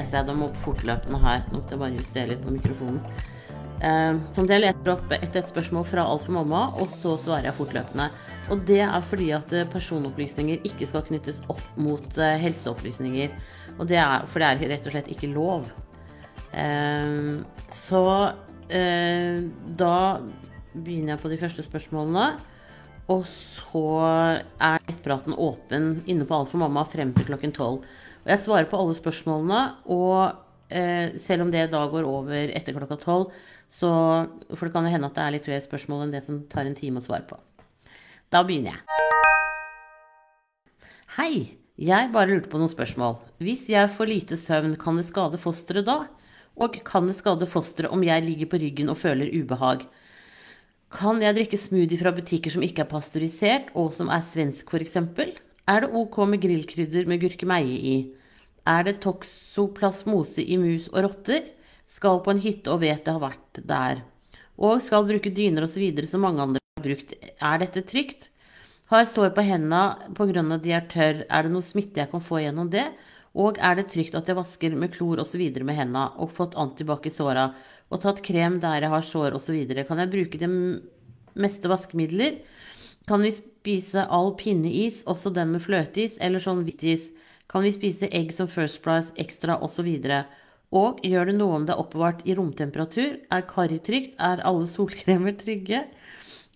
leser jeg dem opp fortløpende her. Nå måtte jeg bare justere litt på mikrofonen. Ehm, sånn at jeg leter opp ett et spørsmål fra Alt for mamma, og så svarer jeg fortløpende. Og det er fordi at eh, personopplysninger ikke skal knyttes opp mot eh, helseopplysninger. Og det er, for det er rett og slett ikke lov. Ehm, så eh, da begynner jeg på de første spørsmålene. Og så er nettpraten åpen inne på Alt for mamma frem til klokken tolv. Jeg svarer på alle spørsmålene, og eh, selv om det da går over etter klokka tolv, så For det kan jo hende at det er litt flere spørsmål enn det som tar en time å svare på. Da begynner jeg. Hei, jeg bare lurte på noen spørsmål. Hvis jeg får lite søvn, kan det skade fosteret da? Og kan det skade fosteret om jeg ligger på ryggen og føler ubehag? Kan jeg drikke smoothie fra butikker som ikke er pasteurisert, og som er svensk f.eks.? Er det ok med grillkrydder med gurkemeie i? Er det toksoplasmose i mus og rotter? Skal på en hytte og vet det har vært der. Og skal bruke dyner osv. som mange andre har brukt. Er dette trygt? Har sår på hendene pga. at de er tørr. Er det noe smitte jeg kan få gjennom det? Og er det trygt at jeg vasker med klor osv. med hendene og fått antibac i såra og tatt krem der jeg har sår osv.? Kan jeg bruke de meste vaskemidler? Kan vi spise all pinneis, også den med fløteis, eller sånn hvittis? Kan vi spise egg som First Price Extra osv.? Og gjør det noe om det er oppbevart i romtemperatur? Er karri trygt? Er alle solkremer trygge?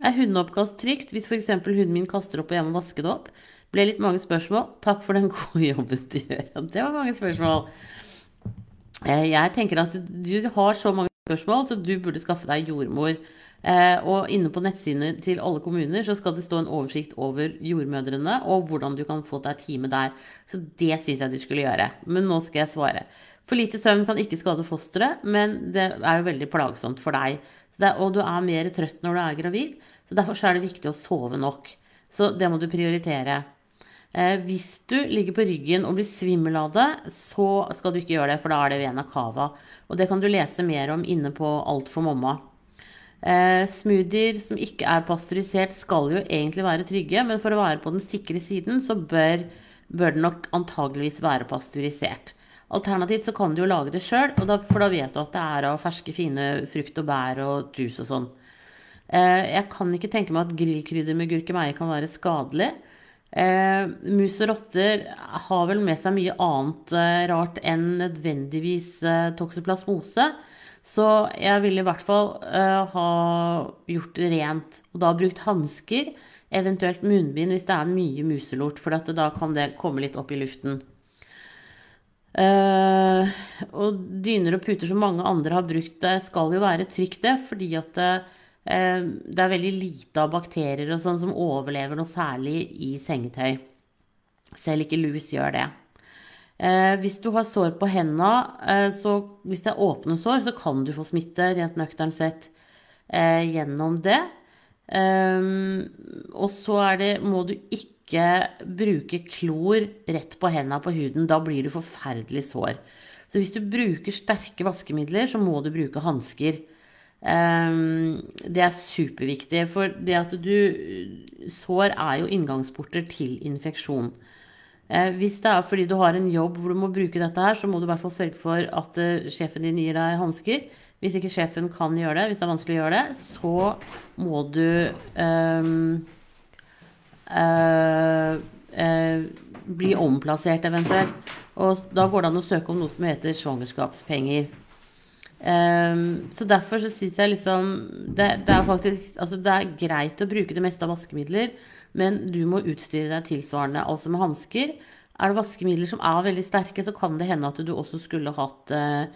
Er hundeoppkast trygt hvis f.eks. hunden min kaster opp og jeg må vaske det opp? Ble litt mange spørsmål. Takk for den gode jobben du gjør. Det var mange spørsmål. Eh, Jeg tenker at du har så mange spørsmål, så du burde skaffe deg jordmor. Eh, Og inne på nettsidene til alle kommuner så skal det stå en oversikt over jordmødrene og hvordan du kan få deg time der. Så det syns jeg du skulle gjøre. Men nå skal jeg svare. For lite søvn kan ikke skade fosteret, men det er jo veldig plagsomt for deg. Er, og du er mer trøtt når du er gravid, så derfor så er det viktig å sove nok. Så det må du prioritere. Eh, hvis du ligger på ryggen og blir svimmel av det, så skal du ikke gjøre det, for da er det vena cava. Og det kan du lese mer om inne på Alt for mamma. Eh, smoothier som ikke er pasteurisert, skal jo egentlig være trygge, men for å være på den sikre siden, så bør, bør den nok antageligvis være pasteurisert. Alternativt så kan du jo lage det sjøl, for da vet du at det er av ferske, fine frukt og bær og juice og sånn. Eh, jeg kan ikke tenke meg at grillkrydder med gurkemeie kan være skadelig. Eh, mus og rotter har vel med seg mye annet eh, rart enn nødvendigvis eh, toksoplasmose. Så jeg ville i hvert fall uh, ha gjort det rent. Og da brukt hansker, eventuelt munnbind hvis det er mye muselort, for da kan det komme litt opp i luften. Uh, og dyner og puter som mange andre har brukt, det skal jo være trygt, det, fordi at det, uh, det er veldig lite av bakterier og sånn som overlever noe særlig i sengetøy. Selv ikke lus gjør det. Eh, hvis du har sår på henda, eh, så hvis det er åpne sår, så kan du få smitte, rent nøkternt sett, eh, gjennom det. Eh, og så det, må du ikke bruke klor rett på henda på huden. Da blir du forferdelig sår. Så hvis du bruker sterke vaskemidler, så må du bruke hansker. Um, det er superviktig, for det at du Sår er jo inngangsporter til infeksjon. Uh, hvis det er fordi du har en jobb hvor du må bruke dette her, så må du i hvert fall sørge for at uh, sjefen din gir deg hansker. Hvis ikke sjefen kan gjøre det, hvis det er vanskelig å gjøre det, så må du um, uh, bli omplassert eventuelt. Og da går det an å søke om noe som heter svangerskapspenger. Um, så derfor så syns jeg liksom det, det, er faktisk Altså det er greit å bruke det meste av vaskemidler, men du må utstyre deg tilsvarende. Altså med hansker. Er det vaskemidler som er veldig sterke, så kan det hende at du også skulle hatt eh,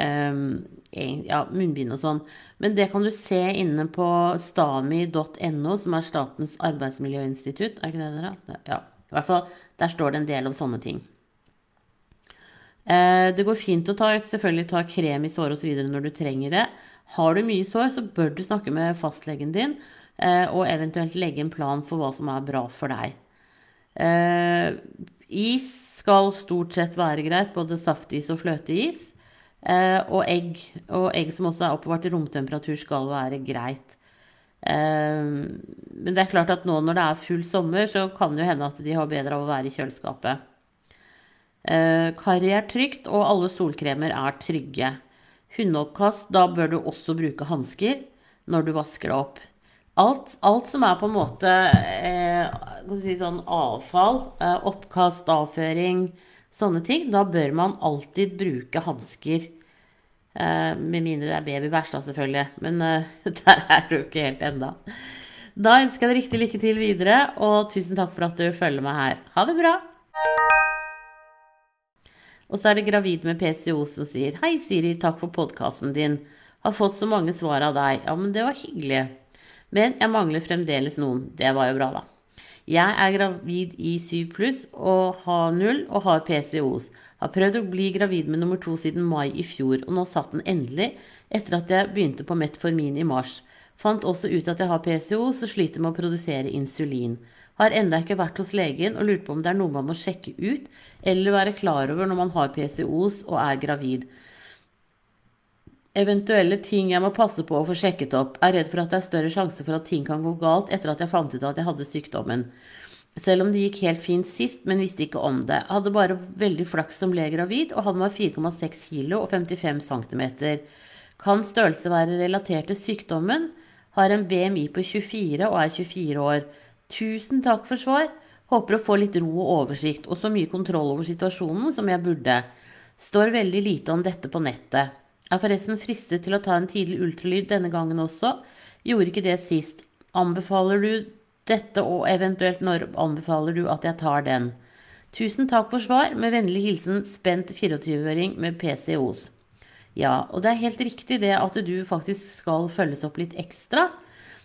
um, ja, munnbind og sånn. Men det kan du se inne på stami.no, som er Statens arbeidsmiljøinstitutt. Er ikke det dere? Ja. I hvert fall, der står det en del om sånne ting. Eh, det går fint å ta, selvfølgelig ta krem i sår osv. når du trenger det. Har du mye sår, så bør du snakke med fastlegen din eh, og eventuelt legge en plan for hva som er bra for deg. Eh, is skal stort sett være greit, både saftis og fløteis. Og egg, og egg som også er oppbevart i romtemperatur, skal være greit. Men det er klart at nå når det er full sommer, så kan det jo hende at de har bedre av å være i kjøleskapet. Karri er trygt, og alle solkremer er trygge. Hundeoppkast, da bør du også bruke hansker når du vasker det opp. Alt, alt, som er på en måte eh, si sånn avfall, eh, oppkast, avføring, sånne ting, da bør man alltid bruke hansker. Eh, med mindre det er babybæsj, da, selvfølgelig. Men eh, der er du ikke helt enda. Da ønsker jeg deg riktig lykke til videre, og tusen takk for at du følger meg her. Ha det bra! Og så er det gravid med PCO som sier Hei, Siri, takk for podkasten din. Har fått så mange svar av deg. Ja, men det var hyggelig. Men jeg mangler fremdeles noen. Det var jo bra, da. Jeg er gravid i 7 pluss og har null og har PCOs. Har prøvd å bli gravid med nummer to siden mai i fjor, og nå satt den endelig etter at jeg begynte på Metformin i mars. Fant også ut at jeg har PCOs og sliter med å produsere insulin. Har enda ikke vært hos legen og lurt på om det er noe man må sjekke ut eller være klar over når man har PCOs og er gravid. Eventuelle ting jeg må passe på å få sjekket opp. Er redd for at det er større sjanse for at ting kan gå galt etter at jeg fant ut at jeg hadde sykdommen. Selv om det gikk helt fint sist, men visste ikke om det. Jeg hadde bare veldig flaks som ble gravid, og han var 4,6 kilo og 55 cm. Kan størrelse være relatert til sykdommen? Har en BMI på 24 og er 24 år. Tusen takk for svar. Håper å få litt ro og oversikt, og så mye kontroll over situasjonen som jeg burde. Står veldig lite om dette på nettet. Er forresten fristet til å ta en tidlig ultralyd denne gangen også. Gjorde ikke det sist. Anbefaler du dette, og eventuelt når anbefaler du at jeg tar den? Tusen takk for svar. Med vennlig hilsen spent 24-åring med PCOs. Ja, og det er helt riktig det at du faktisk skal følges opp litt ekstra.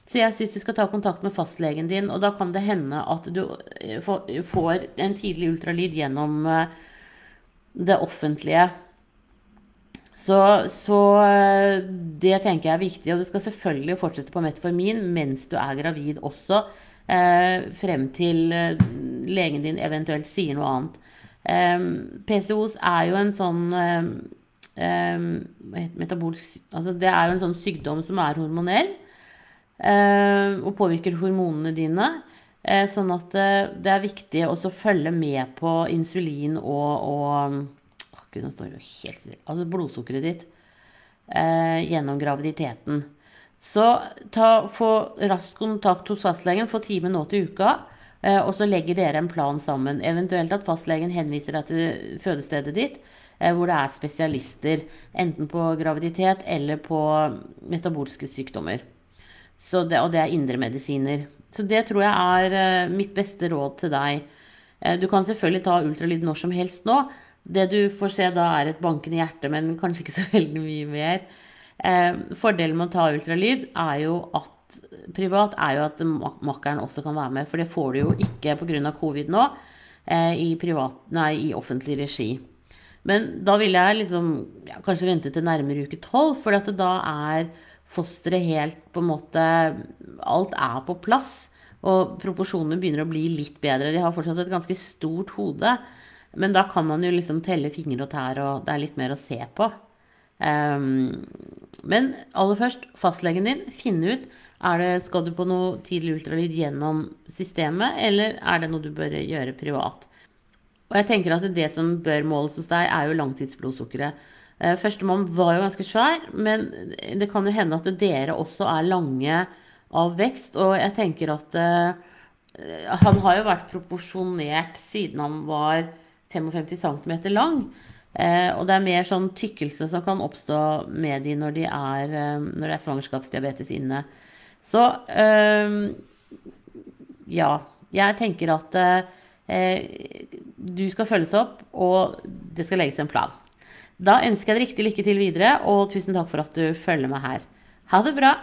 Så jeg syns du skal ta kontakt med fastlegen din, og da kan det hende at du eh, får en tidlig ultralyd gjennom eh, det offentlige. Så, så, eh, det tenker jeg er viktig. Og du skal selvfølgelig fortsette på Metformin mens du er gravid også. Eh, frem til eh, legen din eventuelt sier noe annet. Eh, PCOS er jo en sånn eh, eh, metabolsk Altså det er jo en sånn sykdom som er hormonell. og påvirker hormonene dine. sånn at det er viktig å følge med på insulin og, og Nå står jo helt stille. Altså blodsukkeret ditt eh, gjennom graviditeten. Så ta, få rask kontakt hos fastlegen. Få time nå til uka. Eh, og så legger dere en plan sammen. Eventuelt at fastlegen henviser deg til fødestedet ditt, eh, hvor det er spesialister. Enten på graviditet eller på metabolske sykdommer. Det, og det er indremedisiner. Så det tror jeg er eh, mitt beste råd til deg. Du kan selvfølgelig ta ultralyd når som helst nå. Det du får se da, er et bankende hjerte, men kanskje ikke så veldig mye mer. Eh, fordelen med å ta ultralyd er jo at privat er jo at makkeren også kan være med. For det får du jo ikke pga. covid nå eh, i, privat, nei, i offentlig regi. Men da vil jeg liksom ja, kanskje vente til nærmere uke tolv, for da er fosteret helt på en måte Alt er på plass. Og proporsjonene begynner å bli litt bedre. De har fortsatt et ganske stort hode. Men da kan man jo liksom telle fingre og tær, og det er litt mer å se på. Um, men aller først, fastlegen din. Finne ut er det, skal du på noe tidlig ultralyd gjennom systemet, eller er det noe du bør gjøre privat. Og jeg tenker at det som bør måles hos deg, er jo langtidsblodsukkeret. Uh, Førstemann var jo ganske svær, men det kan jo hende at dere også er lange av vekst. Og jeg tenker at uh, han har jo vært proporsjonert siden han var 55 cm lang. Eh, og det er mer sånn tykkelse som kan oppstå med de når, de er, eh, når det er svangerskapsdiabetes inne. Så eh, ja. Jeg tenker at du skal følges opp, og det skal legges en plan. Da ønsker jeg deg riktig lykke til videre, og tusen takk for at du følger med her. Ha det bra!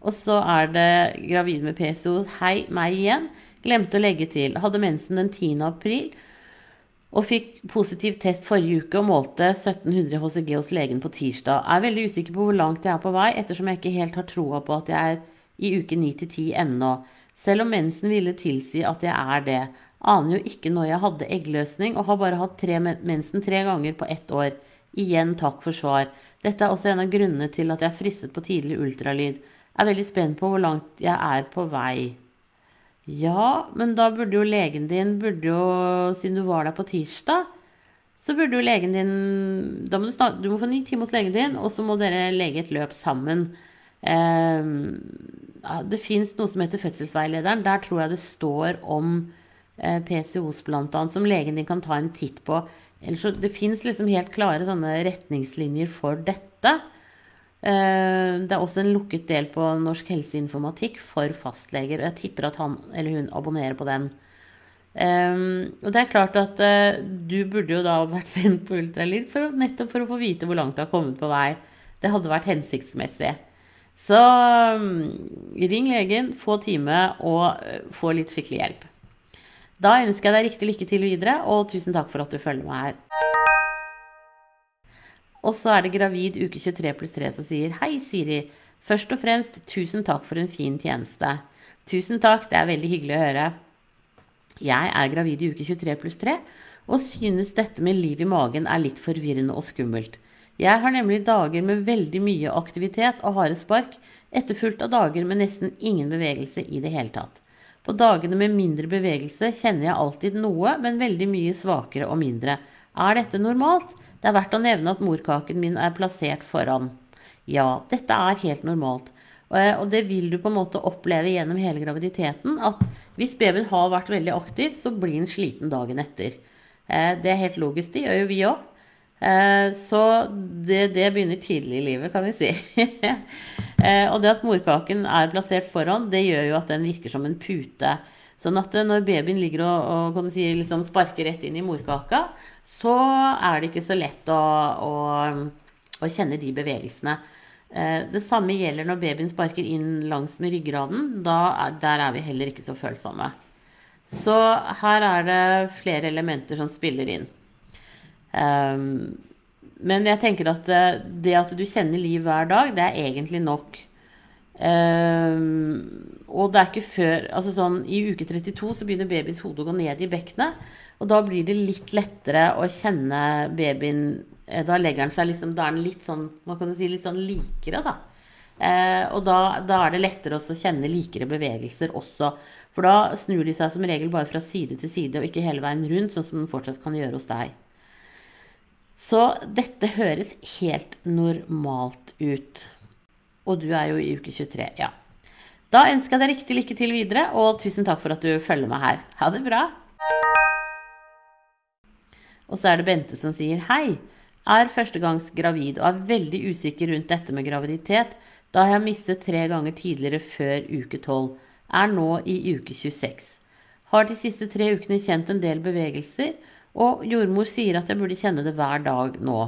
Og så er det gravid med PSO. Hei, meg igjen. Glemte å legge til. Hadde mensen den 10. april og fikk positiv test forrige uke og målte 1700 HCG hos legen på tirsdag. Er veldig usikker på hvor langt jeg er på vei, ettersom jeg ikke helt har troa på at jeg er i uke 9 til 10 ennå. Selv om mensen ville tilsi at jeg er det. Aner jo ikke når jeg hadde eggløsning og har bare hatt tre mensen tre ganger på ett år. Igjen takk for svar. Dette er også en av grunnene til at jeg er fristet på tidlig ultralyd. Jeg er veldig spent på hvor langt jeg er på vei. Ja, men da burde jo legen din burde jo, Siden du var der på tirsdag, så burde jo legen din da må du, starte, du må få ny time hos legen din, og så må dere lege et løp sammen. Eh, det fins noe som heter fødselsveilederen. Der tror jeg det står om eh, PCOS bl.a., som legen din kan ta en titt på. Så, det fins liksom helt klare retningslinjer for dette. Eh, det er også en lukket del på Norsk helseinformatikk for fastleger. Og jeg tipper at han eller hun abonnerer på den. Um, og det er klart at uh, du burde jo da vært sendt på ultralyd for, nettopp for å få vite hvor langt du har kommet på vei. Det hadde vært hensiktsmessig. Så ring legen, få time og få litt skikkelig hjelp. Da ønsker jeg deg riktig lykke til videre, og tusen takk for at du følger meg her. Og så er det gravid uke 23 pluss 3 som sier Hei, Siri. Først og fremst tusen takk for en fin tjeneste. Tusen takk, det er veldig hyggelig å høre. Jeg er gravid i uke 23 pluss 3 og synes dette med liv i magen er litt forvirrende og skummelt. Jeg har nemlig dager med veldig mye aktivitet og harde spark, etterfulgt av dager med nesten ingen bevegelse i det hele tatt. På dagene med mindre bevegelse kjenner jeg alltid noe, men veldig mye svakere og mindre. Er dette normalt? Det er verdt å nevne at morkaken min er plassert foran. Ja, dette er helt normalt. Og det vil du på en måte oppleve gjennom hele graviditeten. At hvis babyen har vært veldig aktiv, så blir den sliten dagen etter. Eh, det er helt logisk. Det gjør jo vi òg. Eh, så det, det, begynner tidlig i livet, kan vi si. Eh, og det at morkaken er plassert foran, det gjør jo at den virker som en pute. Sånn at når babyen ligger og, og si, liksom sparker rett inn i morkaka, så er det ikke så lett å, å, å kjenne de bevegelsene. Eh, det samme gjelder når babyen sparker inn langs med ryggraden. Er, der er vi heller ikke så følsomme. Så her er det flere elementer som spiller inn. Um, men jeg tenker at eh, det, at du kjenner liv hver dag, det er egentlig nok. Um, og det er ikke før altså sånn, I uke 32 så begynner babyens hode å gå ned i bekkenet. Og da blir det litt lettere å kjenne babyen Eh, da legger den seg liksom Da er den litt sånn Hva kan si litt sånn likere, da. Eh, og da, da, er det lettere å kjenne likere bevegelser også. For da snur de seg som regel bare fra side til side, og ikke hele veien rundt, sånn som den fortsatt kan gjøre hos deg. Så dette høres helt normalt ut. Og du er jo i uke 23, ja. Da ønsker jeg deg riktig lykke til videre, og tusen takk for at du følger meg her. Ha det bra. Og så er det Bente som sier hei er førstegangs gravid og er veldig usikker rundt dette med graviditet, da jeg har mistet tre ganger tidligere før uke 12. Er nå i uke 26. Har de siste tre ukene kjent en del bevegelser, og jordmor sier at jeg burde kjenne det hver dag nå.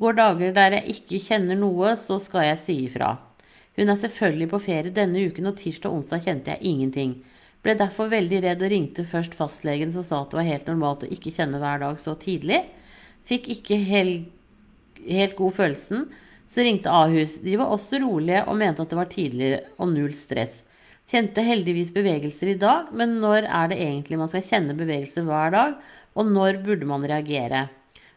Går dager der jeg ikke kjenner noe, så skal jeg si ifra. Hun er selvfølgelig på ferie denne uken, og tirsdag og onsdag kjente jeg ingenting. Ble derfor veldig redd og ringte først fastlegen som sa at det var helt normalt å ikke kjenne hver dag så tidlig. Fikk ikke helt, helt god følelsen, så ringte Ahus. De var også rolige og mente at det var tidligere og null stress. Kjente heldigvis bevegelser i dag, men når er det egentlig man skal kjenne bevegelser hver dag, og når burde man reagere?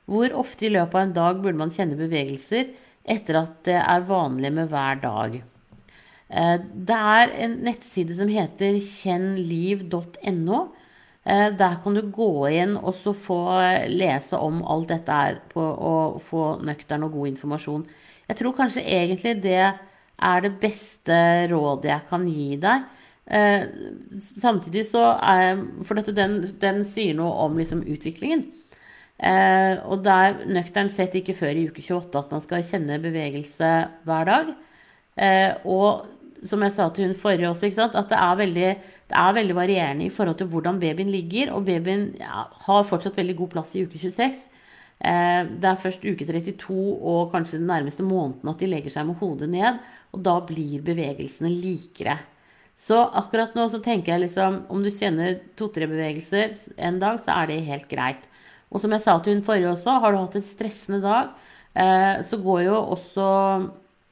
Hvor ofte i løpet av en dag burde man kjenne bevegelser etter at det er vanlig med hver dag? Eh, det er en nettside som heter kjennliv.no. Eh, der kan du gå inn og så få lese om alt dette her og få nøktern og god informasjon. Jeg tror kanskje egentlig det er det beste rådet jeg kan gi deg. Eh, samtidig så er For dette, den, den sier noe om liksom utviklingen. Og det er nøkternt sett ikke før i uke 28 at man skal kjenne bevegelse hver dag. og som jeg sa til hun forrige også, at det er, veldig, det er, veldig, varierende i forhold til hvordan babyen ligger. Og babyen ja, har fortsatt veldig god plass i uke 26. Eh, det er først uke 32 og kanskje den nærmeste måneden at de legger seg med hodet ned. Og da blir bevegelsene likere. Så akkurat nå så tenker jeg liksom om du kjenner to-tre bevegelser en dag, så er det helt greit. Og som jeg sa til hun forrige også, har du hatt en stressende dag, eh, så går jo også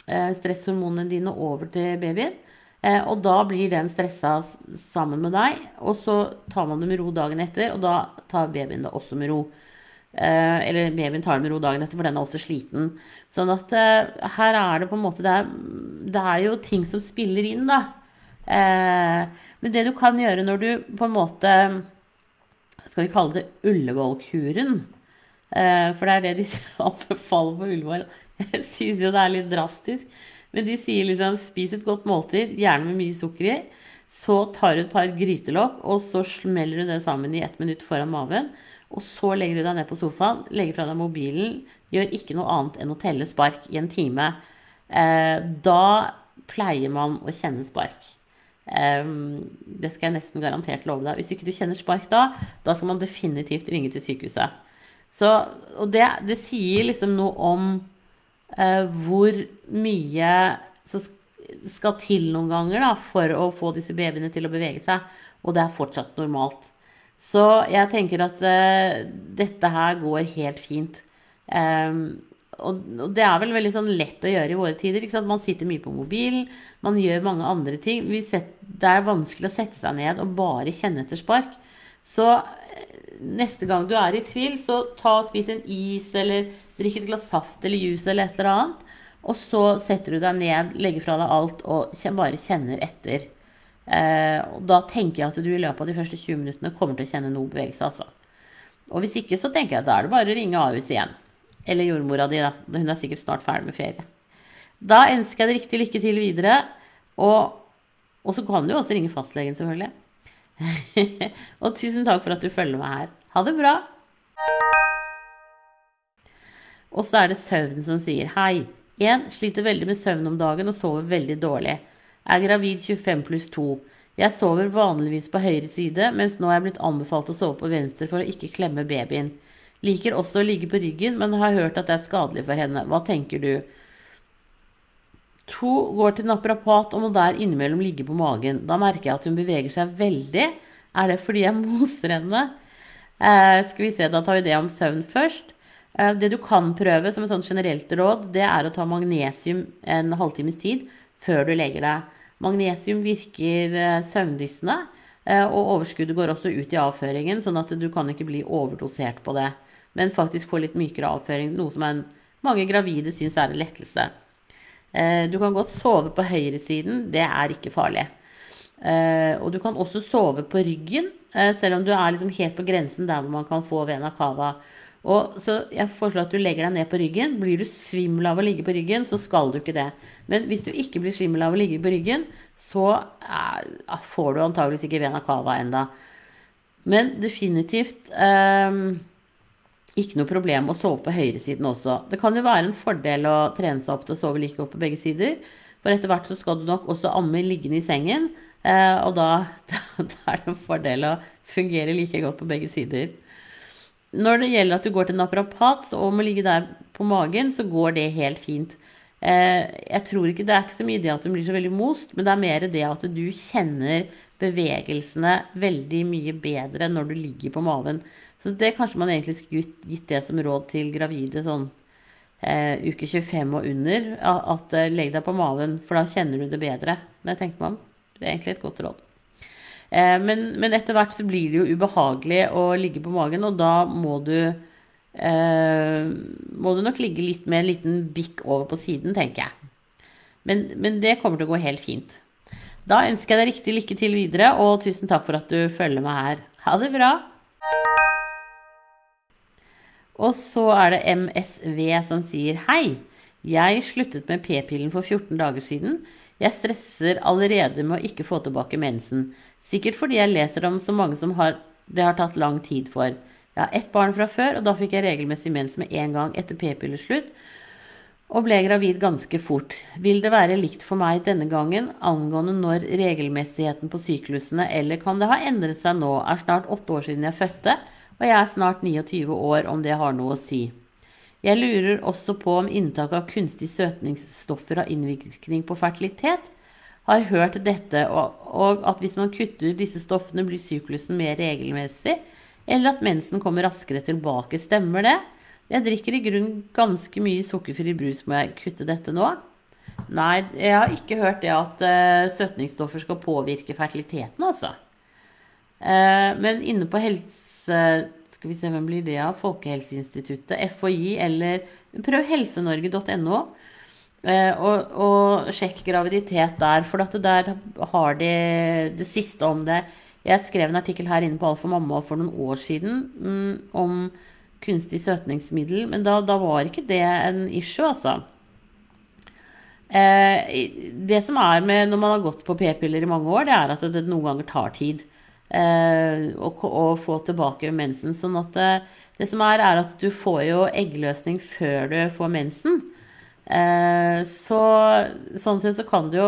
stresshormonene dine over til babyen. Eh, og da blir den stressa sammen med deg, og så tar man det med ro dagen etter, og da tar babyen det også med ro. Eh, eller babyen tar det med ro dagen etter, for den er også sliten. Sånn at eh, her er det på en måte det er, det er, jo ting som spiller inn, da. Eh, men det du kan gjøre når du på en måte Skal vi kalle det Ullevål-kuren? Eh, for det er det de anbefaler på Ullevål. Jeg syns jo det er litt drastisk. Men de sier liksom spis et godt måltid, gjerne med mye sukker i. Så tar du et par grytelokk, og så smeller du det sammen i ett minutt foran maven. Og så legger du deg ned på sofaen, legger fra deg mobilen, gjør ikke noe annet enn å telle spark i en time. Eh, da pleier man å kjenne spark. Eh, det skal jeg nesten garantert love deg. Hvis ikke du kjenner spark da, da skal man definitivt ringe til sykehuset. Så, og det, det sier liksom noe om hvor mye som skal til noen ganger da, for å få disse babyene til å bevege seg. Og det er fortsatt normalt. Så jeg tenker at eh, dette her går helt fint. Um, og, og, det er vel veldig sånn lett å gjøre i våre tider. Man sitter mye på mobilen, man gjør mange andre ting. Setter, det er vanskelig å sette seg ned og bare kjenne etter spark. Så eh, neste gang du er i tvil, så ta og spis en is eller drikk et glass saft eller juice eller et eller annet. Og så setter du deg ned, legger fra deg alt og bare kjenner etter. Eh, og da tenker jeg at du i løpet av de første 20 minuttene kommer til å kjenne noe bevegelse. altså. Og hvis ikke, så tenker jeg at da er det bare å ringe Ahus igjen. Eller jordmora di, da. Hun er sikkert snart ferdig med ferie. Da ønsker jeg deg riktig lykke til videre. Og, og så kan du jo også ringe fastlegen, selvfølgelig. og tusen takk for at du følger meg her. Ha det bra! Og så er det søvn som sier hei. 1. Sliter veldig med søvn om dagen og sover veldig dårlig. Er gravid 25 pluss 2. Jeg sover vanligvis på høyre side, mens nå er jeg blitt anbefalt å sove på venstre for å ikke klemme babyen. Liker også å ligge på ryggen, men har hørt at det er skadelig for henne. Hva tenker du? 2. Går til naprapat og må der innimellom ligge på magen. Da merker jeg at hun beveger seg veldig. Er det fordi jeg moser henne? Eh, skal vi se, Da tar vi det om søvn først. Eh, det du kan prøve som et sånt generelt råd, det er å ta magnesium en halvtimes tid før du legger deg. Magnesium virker eh, søvndyssende, eh, og overskuddet går også ut i avføringen, sånn at du kan ikke bli overdosert på det, men faktisk få litt mykere avføring, noe som en, mange gravide syns er en lettelse. Du kan godt sove på høyresiden, det er ikke farlig. Og du kan også sove på ryggen, selv om du er liksom helt på grensen der hvor man kan få vena cava. Og så jeg foreslår at du legger deg ned på ryggen. Blir du svimmel av å ligge på ryggen, så skal du ikke det. Men hvis du ikke blir svimmel av å ligge på ryggen, så eh, får du antageligvis ikke vena cava enda. Men definitivt eh, ikke noe problem å sove på høyresiden også. Det kan jo være en fordel å trene seg opp til å sove like godt på begge sider. For etter hvert så skal du nok også amme liggende i sengen. Eh, og da, da, da er det en fordel å fungere like godt på begge sider. Når det gjelder at du går til naprapat og må ligge der på magen, så går det helt fint. Eh, jeg tror ikke Det er ikke så mye det at du blir så veldig most, men det er mer det at du kjenner bevegelsene veldig mye bedre når du ligger på maven. Så det kanskje man egentlig skulle gitt det som råd til gravide sånn eh, uke 25 og under. At eh, legg deg på maven, for da kjenner du det bedre. Det tenker man. Det er egentlig et godt råd. Eh, men, men, etter hvert så blir det jo ubehagelig å ligge på magen, og da må du eh, må du nok ligge litt med en liten bikk over på siden, tenker jeg. Men, men, det kommer til å gå helt fint. Da ønsker jeg deg riktig lykke til videre, og tusen takk for at du følger meg her. Ha det bra! Og så er det MSV som sier hei. Jeg sluttet med p-pillen for 14 dager siden. Jeg stresser allerede med å ikke få tilbake mensen. Sikkert fordi jeg leser om så mange som har, det har tatt lang tid for. Jeg har ett barn fra før, og da fikk jeg regelmessig mens med en gang etter p-pilleslutt, og ble gravid ganske fort. Vil det være likt for meg denne gangen angående når regelmessigheten på syklusene, eller kan det ha endret seg nå? Er snart åtte år siden jeg fødte, og jeg er snart 29 år, om det har noe å si. Jeg lurer også på om inntak av kunstige søtningsstoffer har innvirkning på fertilitet har hørt dette, og, at hvis man kutter disse stoffene, blir syklusen mer regelmessig, eller at mensen kommer raskere tilbake. Stemmer det? Jeg drikker i grunnen ganske mye sukkerfri brus. Må jeg kutte dette nå? Nei, jeg har ikke hørt det at uh, søtningsstoffer skal påvirke fertiliteten, altså. Uh, men inne på helse... Skal vi se, hvem blir det av? Folkehelseinstituttet, FHI eller Prøv helsenorge.no. Eh, og, og, sjekk graviditet der, for at der har de det siste om det. Jeg skrev en artikkel her inne på Alfa Mamma for noen år siden mm, om kunstig søtningsmiddel, men da, da, var ikke det en issue, altså. Eh, det som er med når man har gått på p-piller i mange år, det er at det noen ganger tar tid eh, å, å, få tilbake mensen. Sånn at det, det, som er, er at du får jo eggløsning før du får mensen. Eh, så sånn sett så kan du jo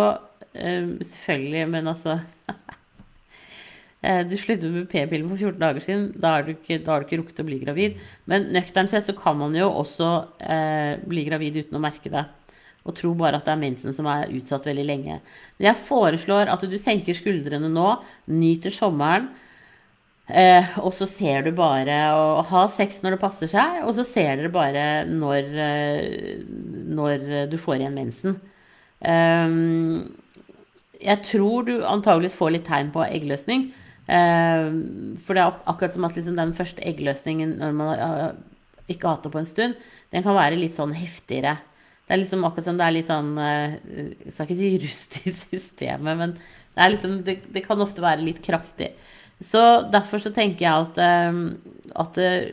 eh, Selvfølgelig, men altså eh, du sluttet med p-piller for 14 dager siden. Da har, du ikke, du ikke rukket å bli gravid. Men nøkternt sett så kan man jo også bli gravid uten å merke det og tro bare at det er mensen som er utsatt veldig lenge. Men jeg foreslår at du senker skuldrene nå, nyter sommeren, eh, og så ser du bare å ha sex når det passer seg, og så ser dere bare når, eh, når du får igjen mensen. Um, jeg tror du antageligvis får litt tegn på eggløsning. Um, for det er ak akkurat som at liksom den første eggløsningen når man har, ikke har hatt det på en stund, den kan være litt sånn heftigere. Det er liksom akkurat som det er litt sånn eh, Jeg skal ikke si rust i systemet, men det, liksom, det, det, kan ofte være litt kraftig. Så derfor så tenker jeg at, eh, at eh,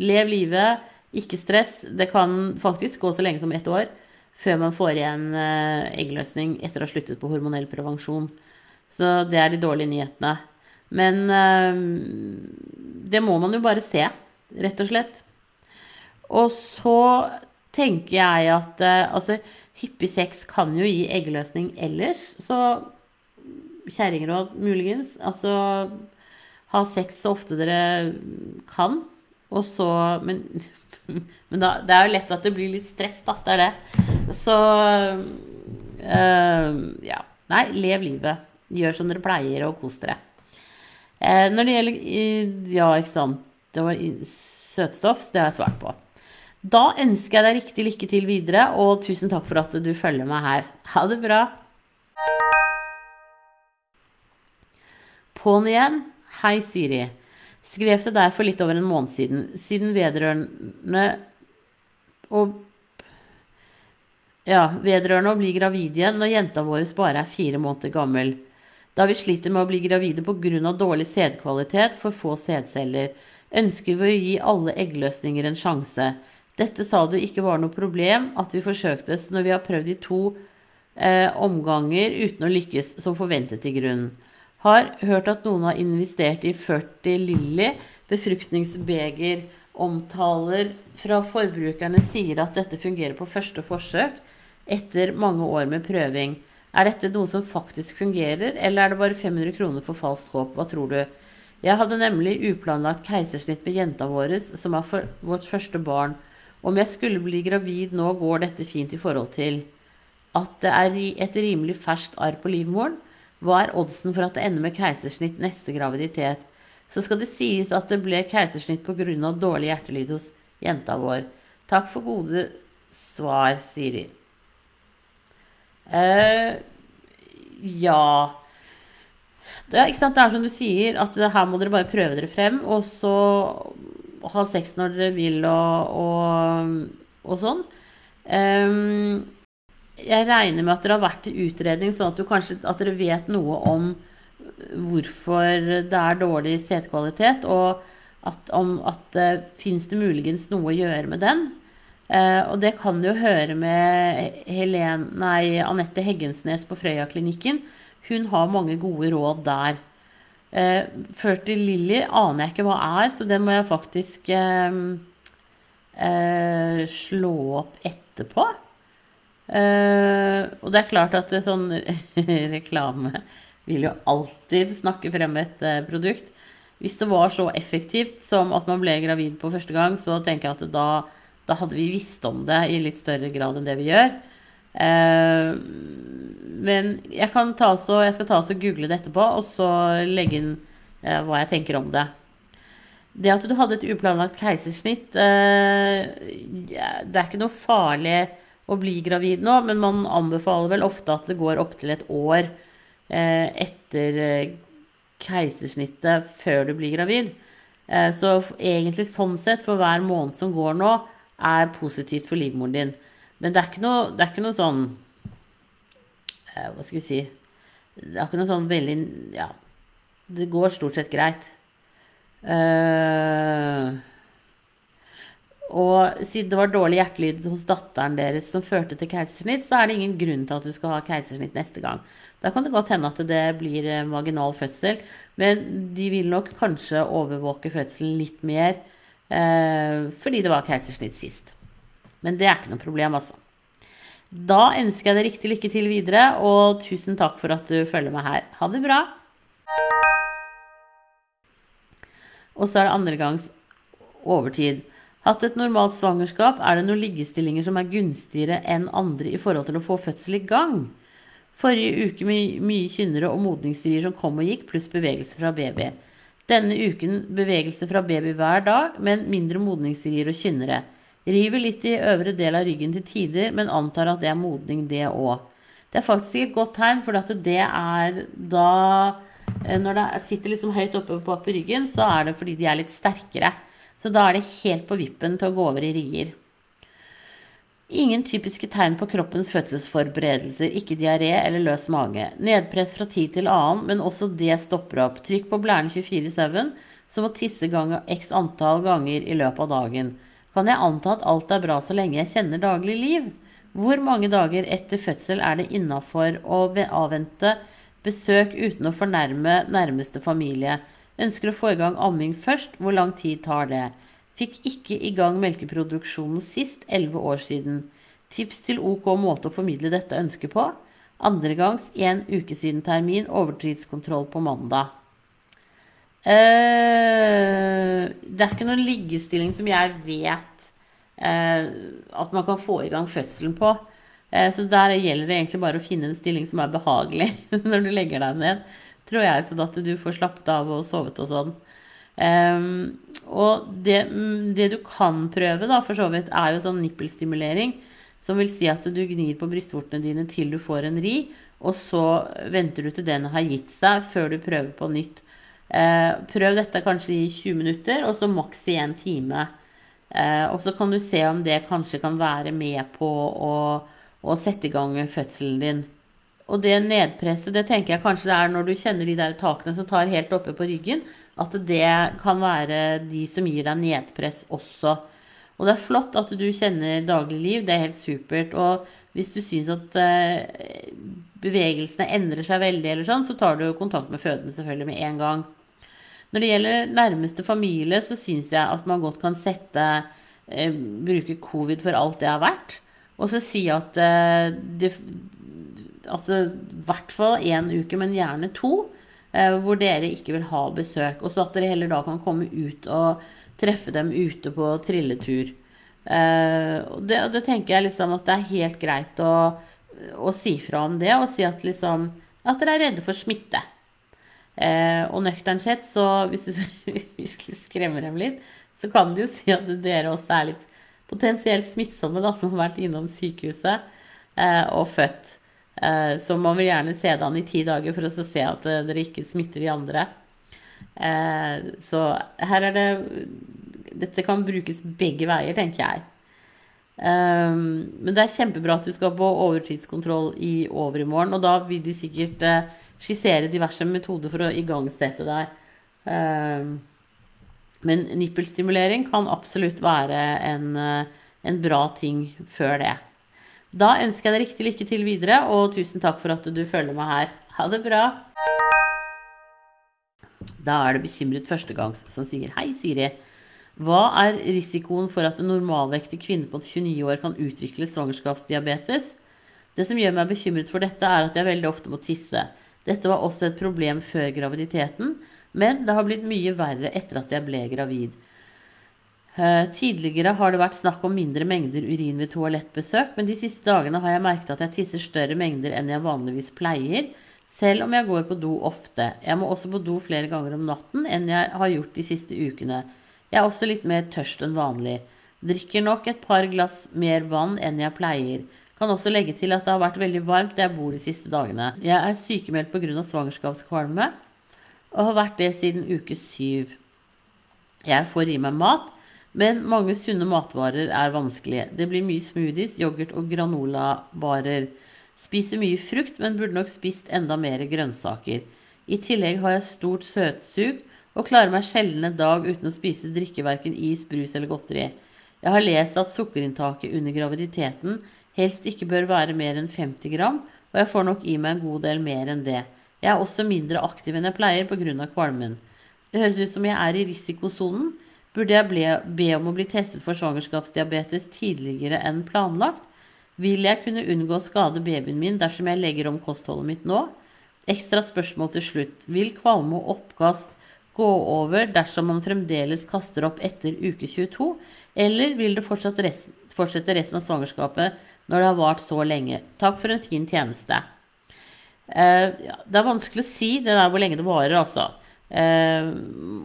Lev livet, ikke stress. Det kan faktisk gå så lenge som ett år før man får igjen eggløsning etter å ha sluttet på hormonell prevensjon. Så det er de dårlige nyhetene. Men det må man jo bare se, rett og slett. Og så tenker jeg at uh, altså, hyppig sex kan jo gi eggløsning ellers. Så kjerringråd muligens. Altså ha sex så ofte dere kan. Og så Men, men da, det er jo lett at det blir litt stress, da. Det er det. Så øh, ja. Nei, lev livet. Gjør som dere pleier, og kos dere. Eh, når det gjelder Ja, ikke sant. Det var søtstoff, det har jeg svart på. Da ønsker jeg deg riktig lykke til videre, og tusen takk for at du følger meg her. Ha det bra. På'n igjen. Hei, Siri. Skrev til deg for litt over en måned siden. Siden vedrørende og ja, vedrørende å bli gravid igjen når jenta vår bare er fire måneder gammel. Da vi sliter med å bli gravide pga. dårlig sædkvalitet for få sædceller, ønsker vi å gi alle eggløsninger en sjanse. Dette sa du ikke var noe problem at vi forsøktes når vi har prøvd i to eh, omganger uten å lykkes som forventet i grunnen. Har hørt at noen har investert i 40 Lilly befruktningsbeger. Omtaler fra forbrukerne sier at dette fungerer på første forsøk etter mange år med prøving. Er dette noe som faktisk fungerer, eller er det bare 500 kroner for falskt håp? Hva tror du? Jeg hadde nemlig uplanlagt keisersnitt med jenta vår, som er vårt første barn. Om jeg skulle bli gravid nå, går dette fint i forhold til at det er et rimelig ferskt arr på livmoren. Hva er oddsen for at det ender med keisersnitt neste graviditet? Så skal det sies at det ble keisersnitt pga. dårlig hjertelyd hos jenta vår. Takk for gode svar, Siri. Uh, ja det er, det er som du sier, at her må dere bare prøve dere frem. Og så ha sex når dere vil og, og, og sånn. Um, jeg regner med at dere har vært i utredning, sånn at, kanskje, at dere vet noe om hvorfor det er dårlig setekvalitet, og at, om at uh, fins det muligens noe å gjøre med den. Uh, og det kan du jo høre med Anette Heggemsnes på Frøya-klinikken. Hun har mange gode råd der. Eh, til Lilly aner jeg ikke hva er, så det må jeg faktisk eh, eh, slå opp etterpå. Eh, og det er klart at sånn reklame vil jo alltid snakke frem et uh, produkt. Hvis det var så effektivt som at man ble gravid på første gang, så tenker jeg at da, da hadde vi visst om det i litt større grad enn det vi gjør. Uh, men jeg, ta så, jeg, skal ta og google det etterpå, og så legge inn hva jeg tenker om det. Det at du hadde et uplanlagt keisersnitt Det er ikke noe farlig å bli gravid nå, men man anbefaler vel ofte at det går opptil et år etter keisersnittet før du blir gravid. Eh, så egentlig sånn sett, for hver måned som går nå, er positivt for livmoren din. Men det er ikke noe, det er ikke noe sånn eh, Hva skal vi si Det er ikke noe sånn veldig Ja, det går stort sett greit. Uh, og siden det var dårlig hjertelyd hos datteren deres som førte til keisersnitt, så er det ingen grunn til at du skal ha keisersnitt neste gang. Da kan det godt hende at det blir eh, vaginal fødsel, men de vil nok kanskje overvåke fødselen litt mer eh, fordi det var keisersnitt sist. Men det er ikke noe problem, altså. Da ønsker jeg deg riktig lykke til videre, og tusen takk for at du følger meg her. Ha det bra! Og så er det andre gangs overtid. Hatt et normalt svangerskap, er det noen liggestillinger som er gunstigere enn andre i forhold til å få fødsel i gang? Forrige uke med mye kynnere og modningsrier som kom og gikk, pluss bevegelse fra baby. Denne uken bevegelse fra baby hver dag, men mindre modningsrier og kynnere. River litt i øvre del av ryggen til tider, men antar at det er modning, det òg. Det er faktisk ikke et godt tegn, for det er da eh, Når det sitter liksom høyt oppe bak på ryggen, så er det fordi de er litt sterkere. Så da er det helt på vippen til å gå over i rier. Ingen typiske tegn på kroppens fødselsforberedelser, ikke diaré eller løs mage. Nedpress fra tid til annen, men også det stopper opp. Trykk på blæren 24-7, så må tisse gang x antall ganger i løpet av dagen. Kan jeg anta at alt er bra så lenge jeg kjenner daglig liv? Hvor mange dager etter fødsel er det innafor å avvente besøk uten å fornærme nærmeste familie? Ønsker å få i gang amming først. Hvor lang tid tar det? Fikk ikke i gang melkeproduksjonen sist, 11 år siden. Tips til OK måte å formidle dette ønsket på. Andre gangs en uke siden termin, overtidskontroll på mandag. Uh, det er ikke noen liggestilling som jeg vet uh, at man kan få i gang fødselen på. Uh, så der gjelder det egentlig bare å finne en stilling som er behagelig når du legger deg ned tror jeg, sånn at du får slappet av og sovet og sånn. Um, og det, det, du kan prøve, da, for så vidt, er jo sånn nippelstimulering. Som vil si at du gnir på brystvortene dine til du får en ri, og så venter du til den har gitt seg, før du prøver på nytt. Uh, prøv dette kanskje i 20 minutter, og så maks i en time. Uh, og så kan du se om det kanskje kan være med på å, å sette i gang fødselen din. Og det nedpresset, det tenker jeg kanskje det er når du kjenner de der takene som tar helt oppe på ryggen, at det kan være de som gir deg nedpress også. Og det er flott at du kjenner dagligliv, det er helt supert. Og hvis du syns at eh, bevegelsene endrer seg veldig, eller sånn, så tar du kontakt med fødende selvfølgelig med en gang. Når det gjelder nærmeste familie, så syns jeg at man godt kan sette eh, Bruke covid for alt det har vært. Og så si at eh, det, altså i hvert fall én uke, men gjerne to, eh, hvor dere ikke vil ha besøk. Og så at dere heller da kan komme ut og treffe dem ute på trilletur. Eh, og det, det, tenker jeg liksom at det er helt greit å, å si fra om det, og si at liksom at dere er redde for smitte. Eh, og nøkternt sett, så hvis du virkelig skremmer dem litt, så kan du jo si at dere også er litt potensielt smittsomme, da, som har vært innom sykehuset eh, og født. Eh, så man vil gjerne se det an i ti dager for å se at eh, dere ikke smitter de andre. Eh, så her er det Dette kan brukes begge veier, tenker jeg. Men det er kjempebra at du skal på overtidskontroll i overmorgen. Og da vil de sikkert skissere diverse metoder for å igangsette deg. Men nippelstimulering kan absolutt være en, en bra ting før det. Da ønsker jeg deg riktig lykke til videre, og tusen takk for at du følger meg her. Ha det bra. Da er det bekymret førstegangs som sier Hei, Siri. Hva er risikoen for at en normalvektig kvinne på 29 år kan utvikle svangerskapsdiabetes? Det som gjør meg bekymret for dette, er at jeg veldig ofte må tisse. Dette var også et problem før graviditeten, men det har blitt mye verre etter at jeg ble gravid. Eh, tidligere har det vært snakk om mindre mengder urin ved toalettbesøk, men de siste dagene har jeg merket at jeg tisser større mengder enn jeg vanligvis pleier, selv om jeg går på do ofte. Jeg må også på do flere ganger om natten enn jeg har gjort de siste ukene. Jeg er også litt mer tørst enn vanlig. Drikker nok et par glass mer vann enn jeg pleier. Kan også legge til at det har vært veldig varmt der jeg bor de siste dagene. Jeg er sykemeldt pga. svangerskapskvalme og har vært det siden uke syv. Jeg får i meg mat, men mange sunne matvarer er vanskelige. Det blir mye smoothies, yoghurt og granolabarer. Spiser mye frukt, men burde nok spist enda mer grønnsaker. I tillegg har jeg stort søtsug og klarer meg sjelden en dag uten å spise drikke verken is, brus eller godteri. Jeg har lest at sukkerinntaket under graviditeten helst ikke bør være mer enn 50 gram, og jeg får nok i meg en god del mer enn det. Jeg er også mindre aktiv enn jeg pleier pga. kvalmen. Det høres ut som jeg er i risikosonen. Burde jeg ble, be om å bli testet for svangerskapsdiabetes tidligere enn planlagt? Vil jeg kunne unngå å skade babyen min dersom jeg legger om kostholdet mitt nå? Ekstra spørsmål til slutt. Vil kvalme og oppkast gå over dersom man fremdeles kaster opp etter uke 22, eller vil det resten, fortsette resten av svangerskapet når det har vart så lenge? Takk for en fin tjeneste. Uh, ja, det er vanskelig å si det der hvor lenge det varer, altså. Uh,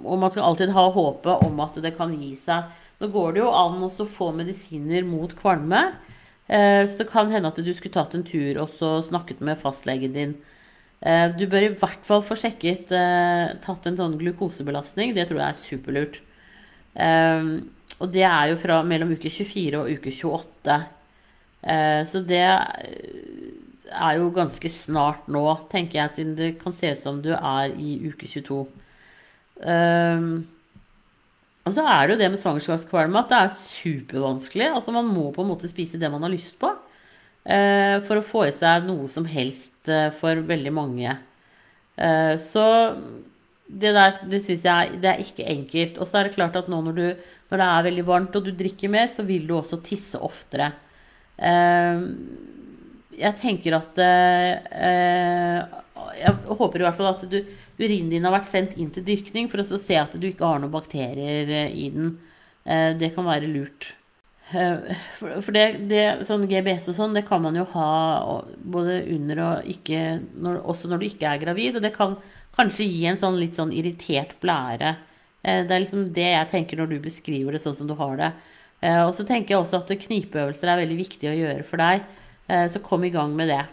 og man skal alltid ha håpet om at det kan gi seg. Nå går det jo an å få medisiner mot kvalme. Uh, så det kan hende at du skulle tatt en tur og så snakket med fastlegen din. Du bør i hvert fall få sjekket tatt en sånn glukosebelastning. Det tror jeg er superlurt. og det er jo fra mellom uke 24 og uke 28. så det er jo ganske snart nå, tenker jeg, siden det kan se ut som du er i uke 22. Um, ehm, og så er det jo det med svangerskapskvalme at det er supervanskelig. Altså Man må på en måte spise det man har lyst på uh, for å få i seg noe som helst uh, for veldig mange. Uh, så det der det syns jeg det er ikke enkelt. Og så er det klart at nå når, du, når, det er veldig varmt og du drikker mer, så vil du også tisse oftere. Uh, jeg tenker at eh, Jeg håper i hvert fall at du, urinen din har vært sendt inn til dyrkning for å se at du ikke har noen bakterier eh, i den. Eh, det kan være lurt. Eh, for, for det, det, sånn GBS og sånn, det kan man jo ha både under og ikke når, Også når du ikke er gravid. Og det kan kanskje gi en sånn litt sånn irritert blære. Eh, det er liksom det jeg tenker når du beskriver det sånn som du har det. Eh, og så tenker jeg også at knipeøvelser er veldig viktig å gjøre for deg. Eh, så kom i gang med det.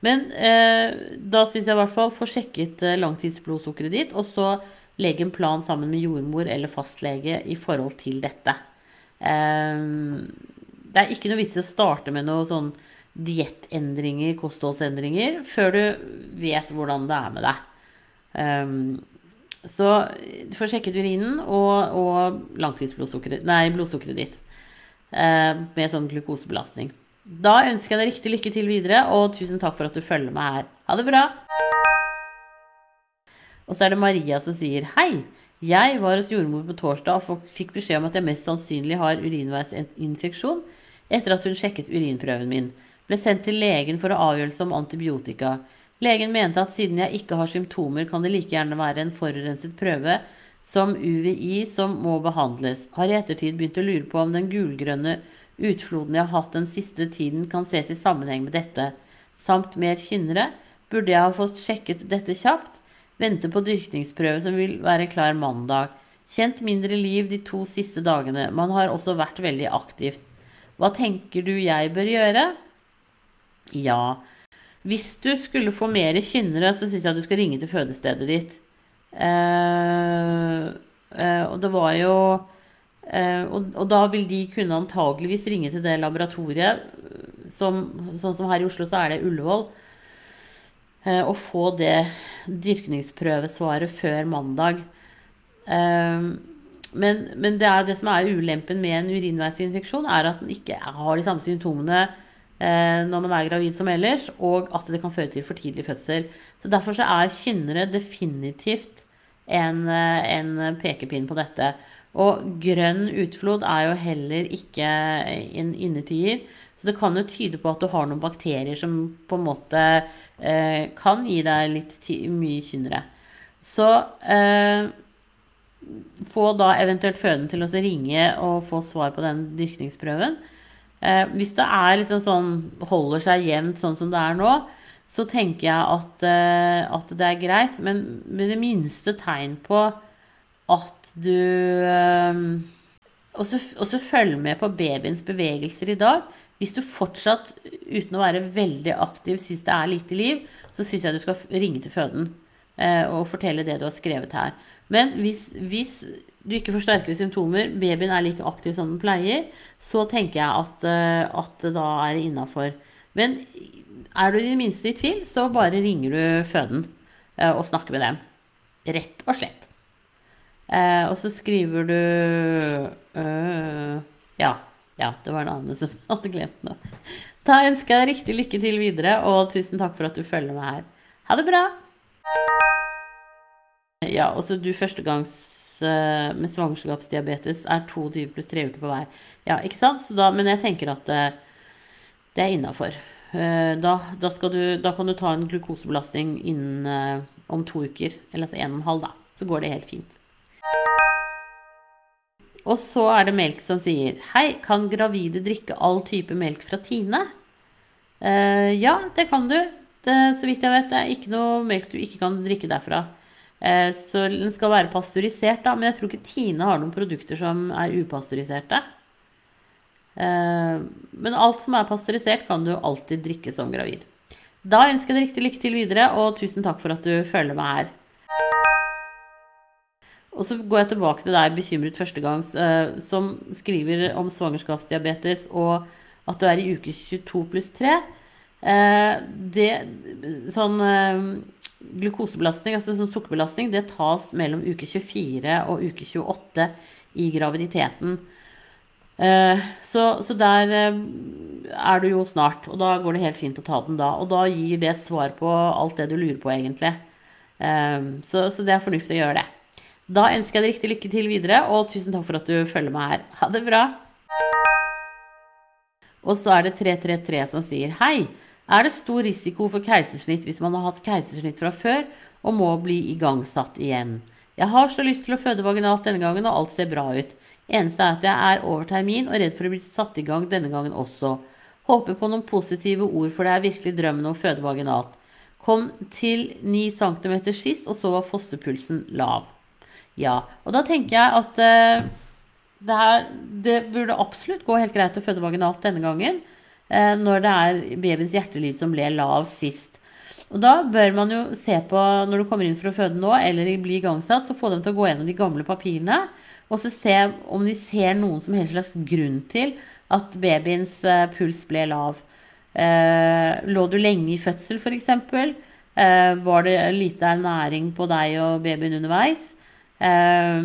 Men eh, da syns jeg i hvert fall få sjekket eh, langtidsblodsukkeret ditt, og så legge en plan sammen med jordmor eller fastlege i forhold til dette. Det er ikke noe vits i å starte med noe sånn diettendringer, kostholdsendringer, før du vet hvordan det er med deg. Um, så du får sjekket urinen og, og langtidsblodsukkeret ditt. Uh, med sånn glukosebelastning. Da ønsker jeg deg riktig lykke til videre, og tusen takk for at du følger meg her. Ha det bra! Og så er det Maria som sier hei. Jeg var hos jordmor på torsdag og fikk beskjed om at jeg mest sannsynlig har urinveisinfeksjon etter at hun sjekket urinprøven min. Ble sendt til legen for å avgjørelse om antibiotika. Legen mente at siden jeg ikke har symptomer, kan det like gjerne være en forurenset prøve som UVI som må behandles. Har i ettertid begynt å lure på om den gulgrønne Utfloden jeg har hatt den siste tiden kan ses i sammenheng med dette, samt mer kynnere. Burde jeg ha fått sjekket dette kjapt? Vente på dyrkningsprøve som vil være klar mandag. Kjent mindre liv de to siste dagene. Man har også vært veldig aktivt. Hva tenker du jeg bør gjøre? Ja, hvis du skulle få mer kynnere, så syns jeg at du skal ringe til fødestedet ditt. Eh, eh, og det var jo og, og, da vil de kunne antageligvis ringe til det laboratoriet, som, sånn som her i Oslo, så er det Ullevål, eh, og få det dyrkningsprøvesvaret før mandag. Eh, men, men, det, er det som er ulempen med en urinveisinfeksjon, er at den ikke har de samme symptomene når man er gravid som ellers, og at det kan føre til for tidlig fødsel. Så Derfor så er kynnere definitivt en, en pekepinn på dette. Og grønn utflod er jo heller ikke en innetier. Så det kan jo tyde på at du har noen bakterier som på en måte eh, kan gi deg litt mye kynnere. Så eh, få da eventuelt føden til å ringe og få svar på den dyrkningsprøven. Eh, hvis det er liksom sånn, holder seg jevnt sånn som det er nå, så tenker jeg at, eh, at det er greit. Men med det minste tegn på at du ehm, Og så følg med på babyens bevegelser i dag. Hvis du fortsatt, uten å være veldig aktiv, syns det er lite liv, så syns jeg du skal ringe til føden. eh, og fortelle det du har skrevet her. Men hvis, hvis du ikke får sterkere symptomer, babyen er like aktiv som den pleier, så tenker jeg at, eh, at da er det innafor. Men er du i det minste i tvil, så bare ringer du føden eh, og snakker med dem. Rett og slett. Eh, og så skriver du øh, Ja. Ja, det var en annen som hadde glemt noe. Da ønsker jeg deg riktig lykke til videre, og tusen takk for at du følger med her. Ha det bra! Ja, også du førstegangs uh, med svangerskapsdiabetes er 22 pluss tre uker på vei. Ja, ikke sant? Da, men jeg tenker at uh, det er innafor. Uh, da, da, da, kan du ta en glukosebelastning innen om to uker. Eller altså en og en halv, da. Så går det helt fint. Og så er det melk som sier Hei, kan gravide drikke all type melk fra Tine? ja, det kan du. Det, så vidt jeg vet, det er ikke noe melk du ikke kan drikke derfra. Uh, så den skal være pasteurisert, da. Men jeg tror ikke Tine har noen produkter som er upasteuriserte. Uh, men alt som er pasteurisert, kan du alltid drikke som gravid. Da ønsker jeg deg riktig lykke til videre, og tusen takk for at du følger meg her. Og så går jeg tilbake til deg, bekymret første gang, som skriver om svangerskapsdiabetes og at du er i uke 22 pluss 3. Det sånn glukosebelastning, altså sånn sukkerbelastning, det tas mellom uke 24 og uke 28 i graviditeten. Eh, så, så, der eh, er du jo snart, og da går det helt fint å ta den da. Og da gir det svar på alt det du lurer på, egentlig. Eh, så, så det er fornuftig å gjøre det. Da ønsker jeg deg riktig lykke til videre, og tusen takk for at du følger meg her. Ha det bra! Og så er det 333 som sier hei er det stor risiko for keisersnitt hvis man har hatt keisersnitt fra før og må bli igangsatt igjen. Jeg har så lyst til å føde vaginalt denne gangen, og alt ser bra ut. Eneste er at jeg er over termin og redd for å bli satt i gang denne gangen også. Håper på noen positive ord, for det er virkelig drømmen om å føde vaginalt. Kom til 9 cm sist, og så var fosterpulsen lav. Ja, og da tenker jeg at uh, det, er, det burde absolutt gå helt greit å føde vaginalt denne gangen. Eh, når det er babyens hjertelyd som ble lav sist. Og da bør man jo se på, når du kommer inn for å føde nå, eller bli igangsatt, så få dem til å gå gjennom de gamle papirene. Og så se om de ser noen som helst slags grunn til at babyens eh, puls ble lav. Eh, lå du lenge i fødsel, f.eks.? Eh, var det lite ernæring på deg og babyen underveis? Eh,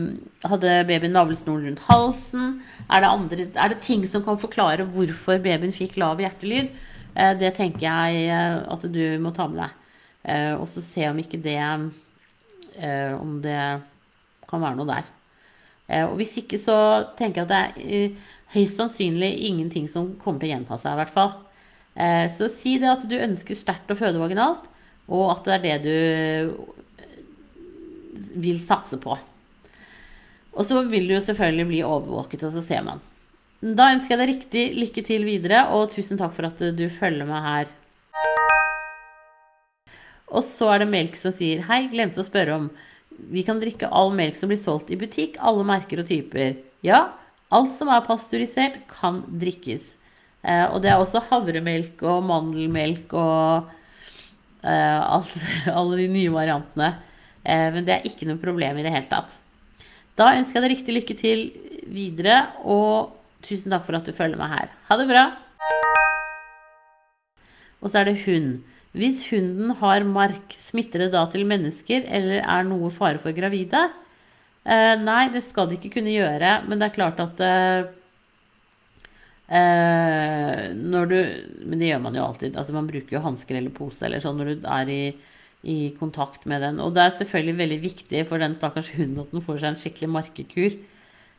hadde babyen navlesnoren rundt halsen? Er det, andre, er det, ting som kan forklare hvorfor babyen fikk lav hjertelyd? Eh, det tenker jeg eh, at du må ta med deg. Og så se om ikke det Om det kan være noe der. Og hvis ikke, så tenker jeg at det er høyst sannsynlig ingenting som kommer til å gjenta seg, i hvert fall. Så si det at du ønsker sterkt å føde vaginalt, og at det er det du vil satse på. Og så vil du jo selvfølgelig bli overvåket, og så ser man. Da ønsker jeg deg riktig lykke til videre, og tusen takk for at du følger meg her. Og så er det melk som sier Hei, glemte å spørre om Vi kan drikke all melk som blir solgt i butikk, alle merker og typer. Ja, alt som er pasteurisert, kan drikkes. Eh, og det er også havremelk og mandelmelk og eh, alt, alle de nye variantene. Eh, men det er ikke noe problem i det hele tatt. Da ønsker jeg deg riktig lykke til videre, og tusen takk for at du følger meg her. Ha det bra! Og så er det hund. Hvis hunden har mark, smitter det da til mennesker, eller er noe fare for gravide? Eh, nei, det skal det ikke kunne gjøre, men det er klart at eh, eh, når du Men det gjør man jo alltid. Altså, man bruker jo hansker eller pose eller sånn når du er i i kontakt med den. Og det er selvfølgelig veldig viktig for den stakkars hunden at den får seg en skikkelig markekur.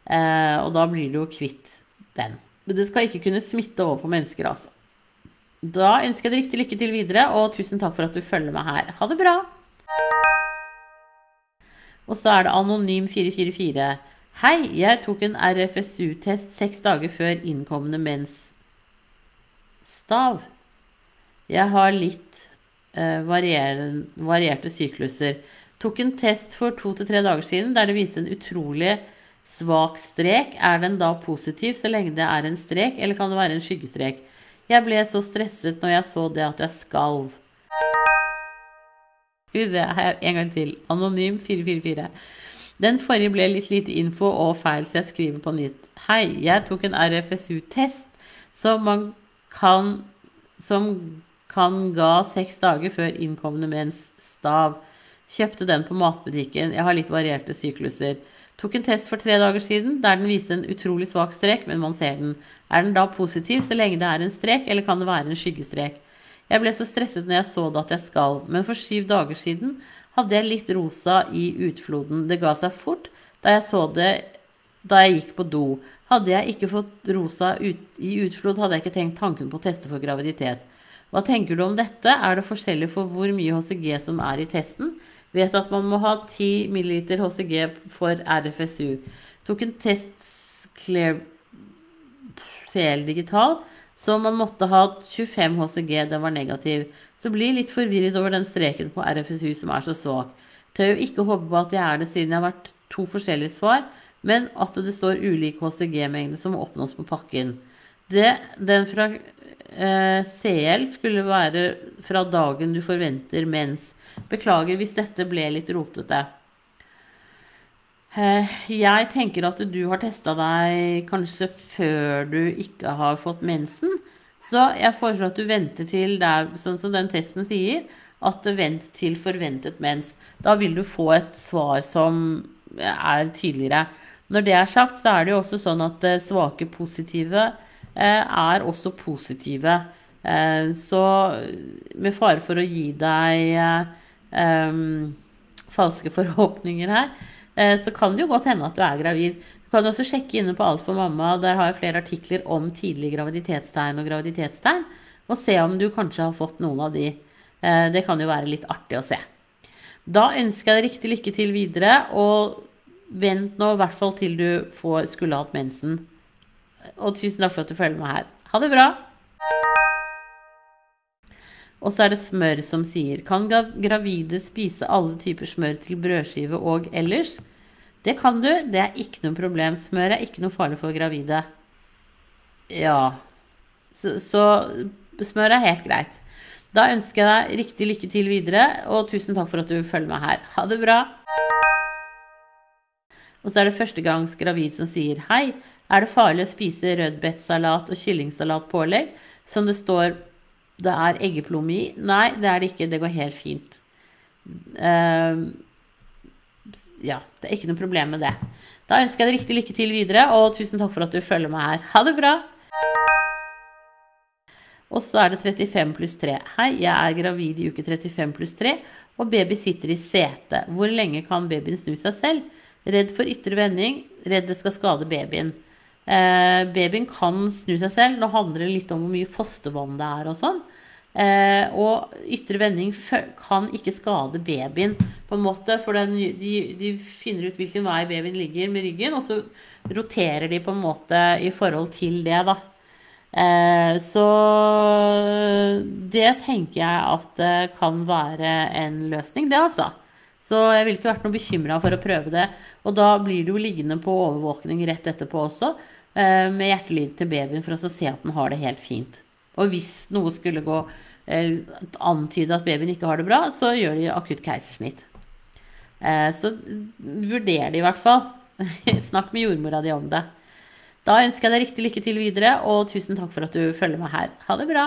Eh, og da blir du jo kvitt den. Men det skal ikke kunne smitte over på mennesker, altså. Da ønsker jeg deg riktig lykke til videre, og tusen takk for at du følger meg her. Ha det bra! Og så er det Anonym444. Hei, jeg tok en RFSU-test seks dager før innkommende mensstav. Jeg har litt varierte sykluser. Tok en test for to til tre dager siden der det viste en utrolig svak strek. Er den da positiv så lenge det er en strek, eller kan det være en skyggestrek? Jeg ble så stresset når jeg så det at jeg skalv. Skal vi se her en gang til. Anonym 444. Den forrige ble litt lite info og feil, så jeg skriver på nytt. Hei, jeg tok en RFSU-test som man kan Som kan ga seks dager før innkommende mens stav. Kjøpte den på matbutikken. Jeg har litt varierte sykluser. Tok en test for tre dager siden der den viste en utrolig svak strek, men man ser den. Er den da positiv så lenge det er en strek, eller kan det være en skyggestrek? Jeg ble så stresset når jeg så det at jeg skalv, men for syv dager siden hadde jeg litt rosa i utfloden. Det ga seg fort da jeg så det da jeg gikk på do. Hadde jeg ikke fått rosa ut, i utflod, hadde jeg ikke tenkt tanken på å teste for graviditet. Hva tenker du om dette? Er det forskjellig for hvor mye HCG som er i testen? Vet at man må ha 10 ml HCG for RFSU. Tok en test Clear CL digital, så man måtte ha 25 HCG. Den var negativ. Så blir litt forvirret over den streken på RFSU som er så svak. Tør jo ikke håpe på at jeg er det siden jeg har vært to forskjellige svar, men at det står ulik HCG-mengde som må oppnås på pakken. Det, den fra eh, CL skulle være fra dagen du forventer mens. Beklager hvis dette ble litt rotete. Eh, jeg tenker at du har testa deg kanskje før du ikke har fått mensen. Så jeg foreslår at du venter til det er sånn som den testen sier, at vent til forventet mens. Da vil du få et svar som er tydeligere. Når det er sagt, så er det jo også sånn at eh, svake positive er også positive. Så med fare for å gi deg um, falske forhåpninger her, Eh, så kan det jo godt hende at du er gravid. Du kan også sjekke inne på Alt for mamma. Der har jeg flere artikler om tidlige graviditetstegn og graviditetstegn. Og se om du kanskje har fått noen av de. Eh, det kan jo være litt artig å se. Da ønsker jeg deg riktig lykke til videre, og vent nå i hvert fall til du får, skulle hatt mensen. Og tusen takk for at du følger med her. Ha det bra! Og så er det smør som sier Kan gravide spise alle typer smør til brødskive og ellers? Det kan du. Det er ikke noe problem. Smør er ikke noe farlig for gravide. Ja Så, så smør er helt greit. Da ønsker jeg deg riktig lykke til videre, og tusen takk for at du følger meg her. Ha det bra. Og så er det førstegangs gravid som sier hei. Er det farlig å spise rødbetsalat og kyllingsalatpålegg som det står det er eggeplomme i? Nei, det er det ikke. Det går helt fint. Uh, ja, det er ikke noe problem med det. Da ønsker jeg deg riktig lykke til videre, og tusen takk for at du følger meg her. Ha det bra! Og så er det 35 pluss 3. Hei, jeg er gravid i uke 35 pluss 3, og baby sitter i setet. Hvor lenge kan babyen snu seg selv? Redd for ytre vending, redd det skal skade babyen. Eh, babyen kan snu seg selv. Nå handler det litt om hvor mye fostervann det er og sånn. Eh, og ytre vending kan ikke skade babyen, på en måte. For den, de, de, finner ut hvilken vei babyen ligger med ryggen, og så roterer de på en måte i forhold til det, da. Eh, så det tenker jeg at det kan være en løsning, det, altså. Så jeg ville ikke vært noe bekymra for å prøve det. Og da blir du jo liggende på overvåkning rett etterpå også. Eh, med hjertelyd til babyen for å se at den har det helt fint. Og hvis noe skulle gå eh, antyde at babyen ikke har det bra, så gjør de akutt keisersnitt. Eh, så vurder det i hvert fall. Snakk med jordmora di om det. Da ønsker jeg deg riktig lykke til videre, og tusen takk for at du følger meg her. Ha det bra!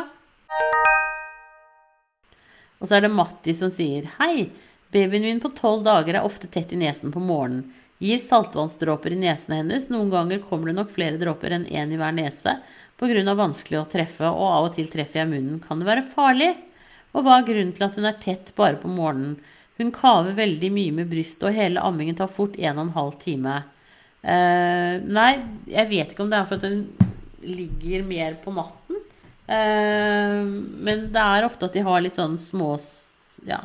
Og så er det Matti som sier Hei, babyen min på tolv dager er ofte tett i nesen på morgenen. Gir saltvannsdråper i nesen hennes. Noen ganger kommer det nok flere dråper enn én i hver nese pga. vanskelig å treffe, og av og til treffer jeg munnen. Kan det være farlig? Og hva er grunnen til at hun er tett bare på morgenen? Hun kaver veldig mye med brystet, og hele ammingen tar fort en og en halv time. Uh, nei, jeg vet ikke om det er for at hun ligger mer på natten. Uh, men det er ofte at de har litt sånn små ja,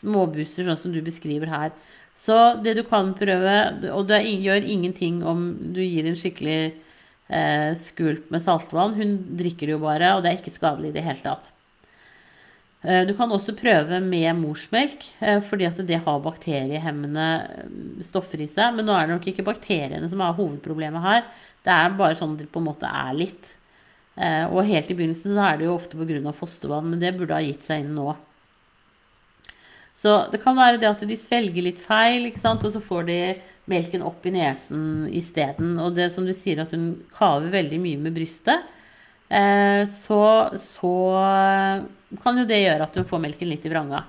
småbusser, sånn som du beskriver her. Så det du kan prøve Og det gjør ingenting om du gir en skikkelig eh, skulp med saltvann. Hun drikker jo bare, og det er ikke skadelig i det hele tatt. Eh, du kan også prøve med morsmelk, eh, fordi at det har bakteriehemmende eh, stoffer i seg. Men nå er det nok ikke bakteriene som er hovedproblemet her. Det er bare sånn at det på en måte er litt. Og helt i begynnelsen så er det jo ofte pga. fostervann, men det burde ha gitt seg inn nå. Så det kan være det at de svelger litt feil, og så får de melken opp i nesen isteden. Og det som du sier, at hun kaver veldig mye med brystet, eh, så, så kan jo det gjøre at hun får melken litt i vranga.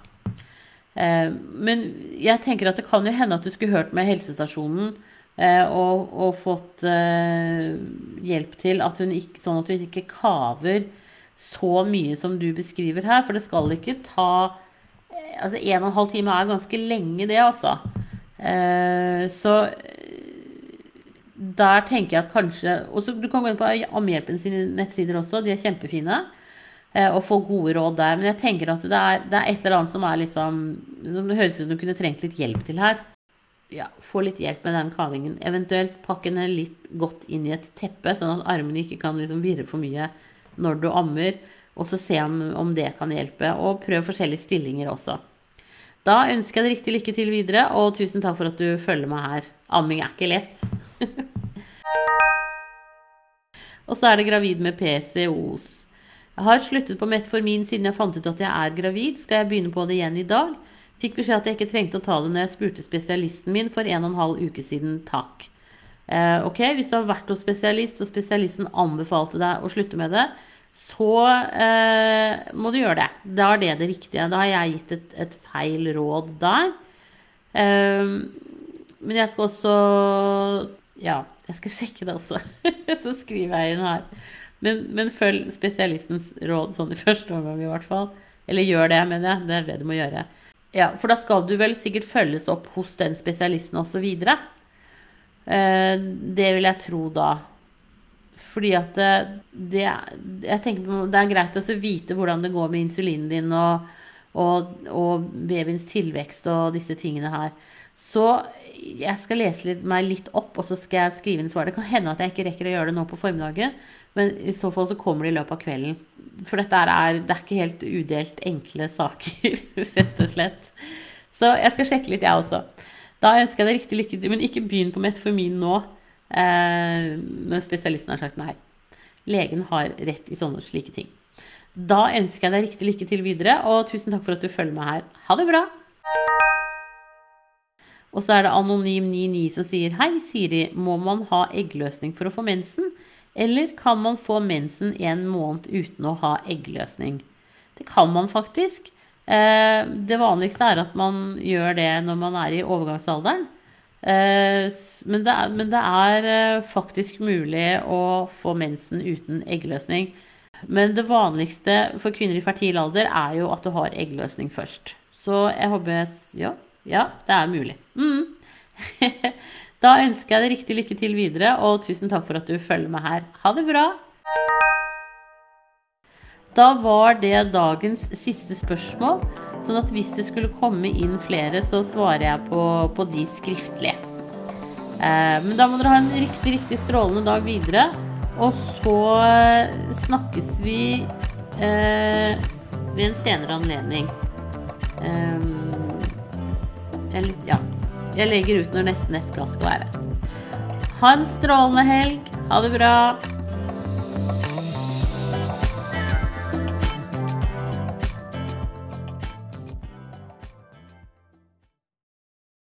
Eh, men jeg tenker at det kan jo hende at du skulle hørt med helsestasjonen eh, og, og, fått eh, hjelp til at hun ikke, sånn at hun ikke kaver så mye som du beskriver her. For det skal ikke ta Altså en og en halv time er ganske lenge, det, altså. Eh, så der tenker jeg at kanskje Og du kan gå inn på Ammehjelpen sine nettsider også, de er kjempefine. Eh, og få gode råd der. Men jeg tenker at det er, det er et eller annet som er liksom Som det høres ut som du kunne trengt litt hjelp til her. Ja, få litt hjelp med den kavingen. Eventuelt pakke den litt godt inn i et teppe, sånn at armene ikke kan liksom virre for mye når du ammer. Og så se om, om det kan hjelpe. Og prøv forskjellige stillinger også. Da ønsker jeg deg riktig lykke til videre, og tusen takk for at du følger meg her. Amming er ikke lett. og så er det gravid med PCOS. Jeg har sluttet på metformin siden jeg fant ut at jeg er gravid. Skal jeg begynne på det igjen i dag? Fikk beskjed at jeg ikke trengte å ta det når jeg spurte spesialisten min for en og en halv uke siden. Takk. Eh, ok, Hvis du har vært hos spesialist, og spesialisten anbefalte deg å slutte med det, så eh, må du gjøre det. Da er det det riktige. Da har jeg gitt et, et feil råd der. Eh, men jeg skal også Ja, jeg skal sjekke det også. så skriver jeg inn her. Men, men, følg spesialistens råd sånn i første omgang, i hvert fall. Eller gjør det, mener jeg. Det er det du må gjøre. Ja, For da skal du vel sikkert følges opp hos den spesialisten osv. Eh, det vil jeg tro da. Fordi at det, det, jeg tenker det er greit å vite hvordan det går med insulinen din og, og, og, babyens tilvekst og disse tingene her. Så jeg skal lese litt, meg litt opp, og så skal jeg skrive inn svar. Det kan hende at jeg ikke rekker å gjøre det nå på formiddagen, men i så fall så kommer det i løpet av kvelden. For dette er, det er ikke helt udelt enkle saker, rett og slett. Så jeg skal sjekke litt, jeg også. Da ønsker jeg deg riktig lykke til. Men ikke begynn på metformin nå eh, når spesialisten har sagt nei. Legen har rett i sånne slike ting. Da ønsker jeg deg riktig lykke til videre, og tusen takk for at du følger meg her. Ha det bra! Og så er det Anonym99 som sier Hei, Siri. Må man ha eggløsning for å få mensen? Eller kan man få mensen en måned uten å ha eggløsning? Det kan man faktisk. Eh, det vanligste er at man gjør det når man er i overgangsalderen. Eh, men det, er, men det er eh, faktisk mulig å få mensen uten eggløsning. Men det vanligste for kvinner i fertil alder er jo at du har eggløsning først. Så jeg håper Ja, ja det er mulig. Mm. da ønsker jeg deg riktig lykke til videre, og tusen takk for at du følger meg her. Ha det bra! Da var det dagens siste spørsmål. Sånn at hvis det skulle komme inn flere, så svarer jeg på, på de skriftlige. Eh, men da må dere ha en riktig, riktig strålende dag videre. Og så eh, snakkes vi eh, ved en senere anledning. Eh, jeg, ja. Jeg legger ut når neste neste skal være. Ha en strålende helg. Ha det bra.